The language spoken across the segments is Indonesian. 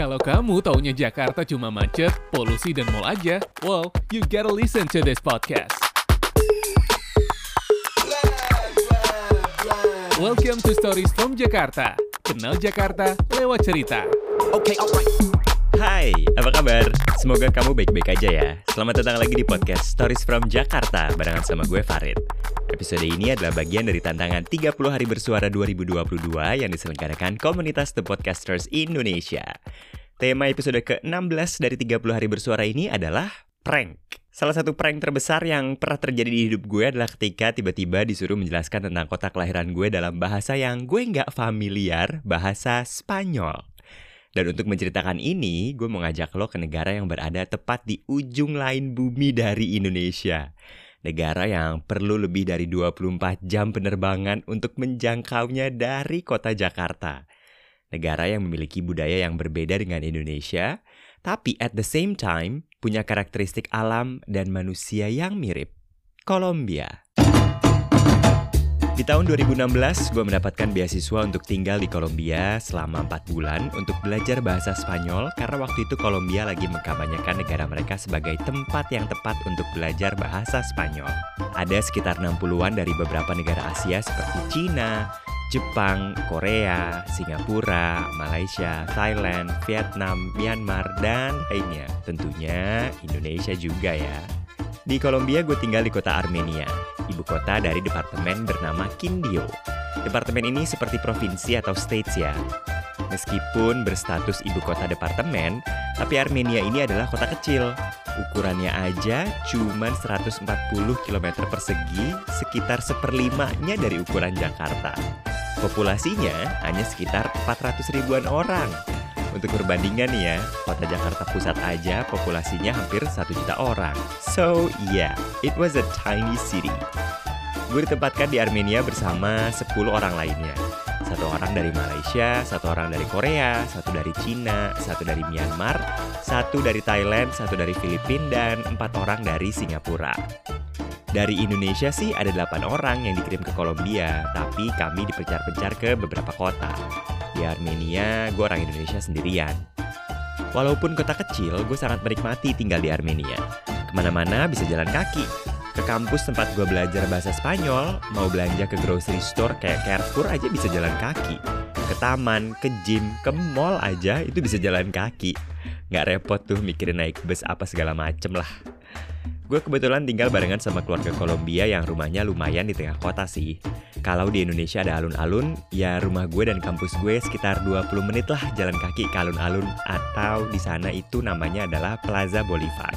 Kalau kamu taunya Jakarta cuma macet, polusi, dan mall aja, well, you gotta listen to this podcast. Welcome to Stories from Jakarta. Kenal Jakarta lewat cerita. Okay, alright. Hai, apa kabar? Semoga kamu baik-baik aja ya. Selamat datang lagi di podcast Stories from Jakarta barengan sama gue Farid. Episode ini adalah bagian dari tantangan 30 hari bersuara 2022 yang diselenggarakan komunitas The Podcasters Indonesia. Tema episode ke-16 dari 30 hari bersuara ini adalah prank. Salah satu prank terbesar yang pernah terjadi di hidup gue adalah ketika tiba-tiba disuruh menjelaskan tentang kota kelahiran gue dalam bahasa yang gue nggak familiar, bahasa Spanyol. Dan untuk menceritakan ini, gue mau ngajak lo ke negara yang berada tepat di ujung lain bumi dari Indonesia. Negara yang perlu lebih dari 24 jam penerbangan untuk menjangkaunya dari kota Jakarta. Negara yang memiliki budaya yang berbeda dengan Indonesia, tapi at the same time punya karakteristik alam dan manusia yang mirip. Kolombia. Di tahun 2016, gue mendapatkan beasiswa untuk tinggal di Kolombia selama 4 bulan untuk belajar bahasa Spanyol karena waktu itu Kolombia lagi mengkampanyekan negara mereka sebagai tempat yang tepat untuk belajar bahasa Spanyol. Ada sekitar 60-an dari beberapa negara Asia seperti Cina, Jepang, Korea, Singapura, Malaysia, Thailand, Vietnam, Myanmar, dan lainnya. Tentunya Indonesia juga ya. Di Kolombia gue tinggal di kota Armenia, ibu kota dari departemen bernama Quindío. Departemen ini seperti provinsi atau states ya. Meskipun berstatus ibu kota departemen, tapi Armenia ini adalah kota kecil. Ukurannya aja cuma 140 km persegi, sekitar seperlimanya dari ukuran Jakarta. Populasinya hanya sekitar 400 ribuan orang. Untuk perbandingan nih ya, kota Jakarta Pusat aja populasinya hampir 1 juta orang. So yeah, it was a tiny city. Gue ditempatkan di Armenia bersama 10 orang lainnya. Satu orang dari Malaysia, satu orang dari Korea, satu dari Cina, satu dari Myanmar, satu dari Thailand, satu dari Filipina, dan empat orang dari Singapura. Dari Indonesia sih ada 8 orang yang dikirim ke Kolombia, tapi kami dipencar-pencar ke beberapa kota. Di Armenia, gue orang Indonesia sendirian. Walaupun kota kecil, gue sangat menikmati tinggal di Armenia. Ke mana-mana bisa jalan kaki. Ke kampus tempat gue belajar bahasa Spanyol, mau belanja ke grocery store kayak Carrefour aja bisa jalan kaki. Ke taman, ke gym, ke mall aja itu bisa jalan kaki. Nggak repot tuh mikirin naik bus apa segala macem lah. Gue kebetulan tinggal barengan sama keluarga Kolombia yang rumahnya lumayan di tengah kota sih. Kalau di Indonesia ada alun-alun, ya rumah gue dan kampus gue sekitar 20 menit lah jalan kaki ke alun-alun atau di sana itu namanya adalah Plaza Bolivar.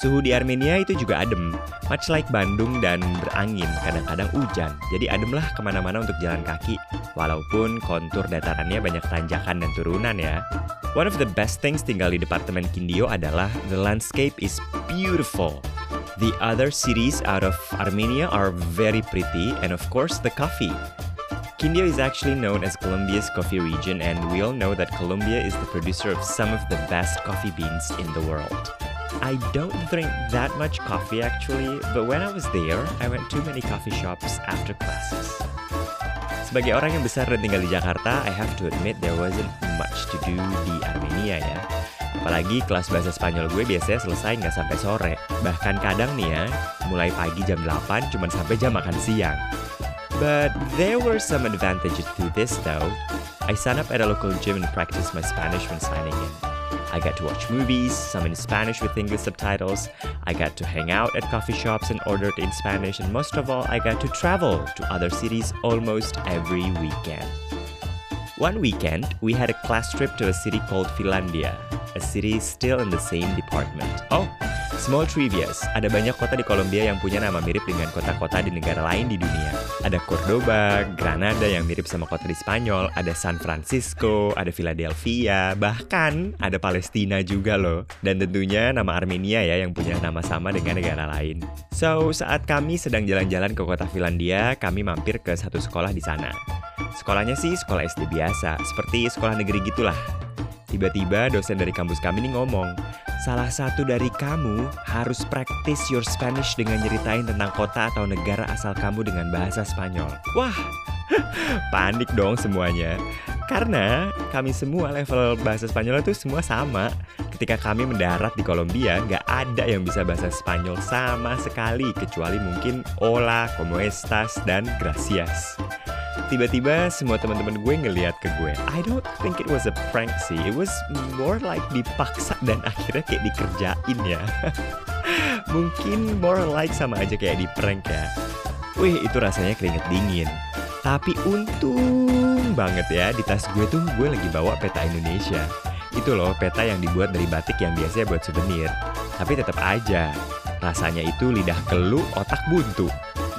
Suhu di Armenia itu juga adem, much like Bandung dan berangin, kadang-kadang hujan. Jadi adem lah ke mana-mana untuk jalan kaki, walaupun kontur datarannya banyak tanjakan dan turunan ya. One of the best things tinggal di departemen Quindío adalah the landscape is beautiful. The other cities out of Armenia are very pretty, and of course, the coffee. Quindío is actually known as Colombia's coffee region, and we all know that Colombia is the producer of some of the best coffee beans in the world. I don't drink that much coffee actually, but when I was there, I went to many coffee shops after classes. Sebagai orang yang besar dan tinggal di Jakarta, I have to admit there wasn't much to do di Armenia ya. Apalagi kelas bahasa Spanyol gue biasanya selesai nggak sampai sore. Bahkan kadang nih ya, mulai pagi jam 8 cuman sampai jam makan siang. But there were some advantages to this though. I signed up at a local gym and practiced my Spanish when signing in. I got to watch movies, some in Spanish with English subtitles. I got to hang out at coffee shops and order in Spanish, and most of all, I got to travel to other cities almost every weekend. One weekend, we had a class trip to a city called Finlandia, a city still in the same department. Oh, small trivias. Ada banyak kota di Kolombia yang punya nama mirip dengan kota-kota di negara lain di dunia. Ada Cordoba, Granada yang mirip sama kota di Spanyol, ada San Francisco, ada Philadelphia, bahkan ada Palestina juga loh. Dan tentunya nama Armenia ya yang punya nama sama dengan negara lain. So, saat kami sedang jalan-jalan ke kota Finlandia, kami mampir ke satu sekolah di sana. Sekolahnya sih sekolah SD biasa, seperti sekolah negeri gitulah. Tiba-tiba dosen dari kampus kami nih ngomong, salah satu dari kamu harus practice your Spanish dengan nyeritain tentang kota atau negara asal kamu dengan bahasa Spanyol. Wah, panik dong semuanya. Karena kami semua level bahasa Spanyol itu semua sama. Ketika kami mendarat di Kolombia, nggak ada yang bisa bahasa Spanyol sama sekali kecuali mungkin hola, como estas, dan gracias. Tiba-tiba semua teman-teman gue ngeliat ke gue. I don't think it was a prank sih. It was more like dipaksa dan akhirnya kayak dikerjain ya. Mungkin more like sama aja kayak di prank ya. Wih, itu rasanya keringet dingin. Tapi untung banget ya di tas gue tuh gue lagi bawa peta Indonesia. Itu loh peta yang dibuat dari batik yang biasanya buat souvenir. Tapi tetap aja, rasanya itu lidah kelu otak buntu.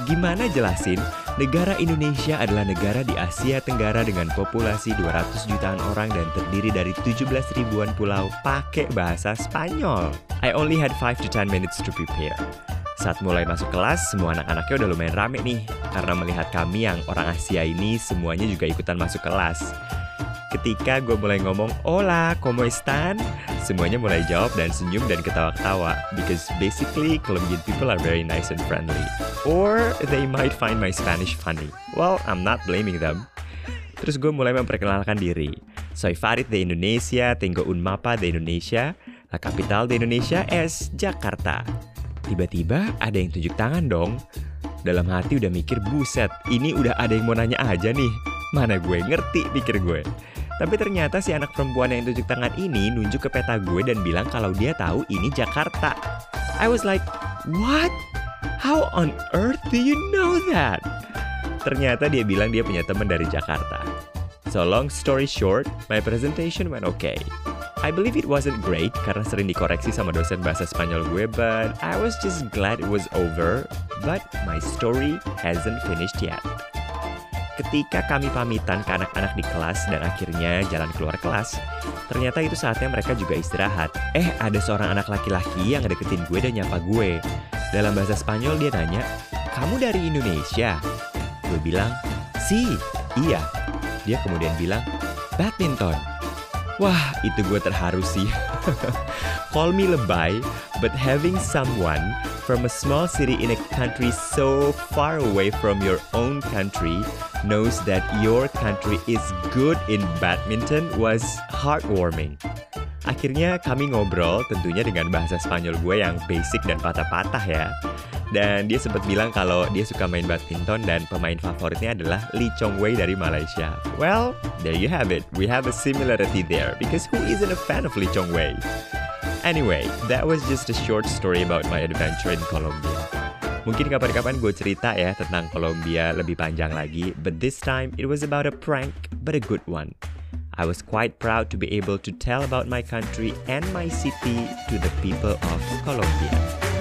Gimana jelasin? Negara Indonesia adalah negara di Asia Tenggara dengan populasi 200 jutaan orang dan terdiri dari 17 ribuan pulau pakai bahasa Spanyol. I only had 5 to 10 minutes to prepare. Saat mulai masuk kelas, semua anak-anaknya udah lumayan rame nih, karena melihat kami yang orang Asia ini semuanya juga ikutan masuk kelas. Ketika gue mulai ngomong, Hola, ¿cómo están? Semuanya mulai jawab dan senyum dan ketawa-ketawa. Because basically, Colombian people are very nice and friendly. Or they might find my Spanish funny. Well, I'm not blaming them. Terus gue mulai memperkenalkan diri. Soy Farid de Indonesia, tengo un mapa de Indonesia. La capital de Indonesia es Jakarta. Tiba-tiba ada yang tunjuk tangan dong. Dalam hati udah mikir, buset, ini udah ada yang mau nanya aja nih. Mana gue ngerti pikir gue. Tapi ternyata si anak perempuan yang tunjuk tangan ini nunjuk ke peta gue dan bilang kalau dia tahu ini Jakarta. I was like, what? How on earth do you know that? Ternyata dia bilang dia punya teman dari Jakarta. So long story short, my presentation went okay. I believe it wasn't great karena sering dikoreksi sama dosen bahasa Spanyol gue, but I was just glad it was over. But my story hasn't finished yet. Ketika kami pamitan ke anak-anak di kelas dan akhirnya jalan keluar kelas, ternyata itu saatnya mereka juga istirahat. Eh, ada seorang anak laki-laki yang deketin gue dan nyapa gue. Dalam bahasa Spanyol dia nanya, kamu dari Indonesia? Gue bilang, si, iya. Dia kemudian bilang, badminton. Wah, itu gue terharu sih. Call me lebay, but having someone from a small city in a country so far away from your own country knows that your country is good in badminton was heartwarming. Akhirnya kami ngobrol tentunya dengan bahasa Spanyol gue yang basic dan patah-patah ya. Dan dia sempat bilang kalau dia suka main badminton dan pemain favoritnya adalah Lee Chong Wei dari Malaysia. Well, there you have it. We have a similarity there because who isn't a fan of Lee Chong Wei? Anyway, that was just a short story about my adventure in Colombia. Mungkin kapan-kapan gue cerita ya tentang Kolombia lebih panjang lagi, but this time it was about a prank, but a good one. I was quite proud to be able to tell about my country and my city to the people of Colombia.